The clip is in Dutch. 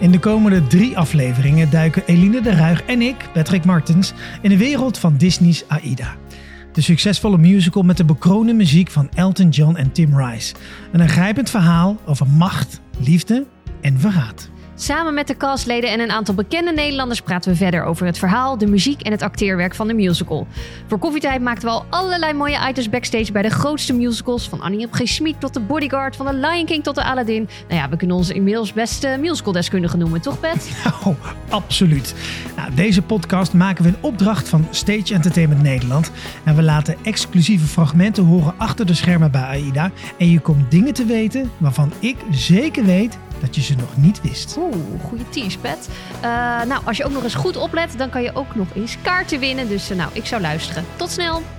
In de komende drie afleveringen duiken Eline de Ruig en ik, Patrick Martens, in de wereld van Disney's AIDA. De succesvolle musical met de bekroonde muziek van Elton John en Tim Rice. Een aangrijpend verhaal over macht, liefde en verraad. Samen met de castleden en een aantal bekende Nederlanders praten we verder over het verhaal, de muziek en het acteerwerk van de musical. Voor Koffietijd maakten we al allerlei mooie items backstage bij de grootste musicals. Van Annie op G. Tot de Bodyguard, van de Lion King tot de Aladdin. Nou ja, we kunnen ons inmiddels beste musicaldeskundige noemen, toch Pet? Nou, absoluut. Nou, deze podcast maken we in opdracht van Stage Entertainment Nederland. En we laten exclusieve fragmenten horen achter de schermen bij AIDA. En je komt dingen te weten waarvan ik zeker weet dat je ze nog niet wist. Oeh, goede tease, Pet. Eh, nou, als je ook nog eens goed oplet, dan kan je ook nog eens kaarten winnen. Dus eh, nou, ik zou luisteren. Tot snel!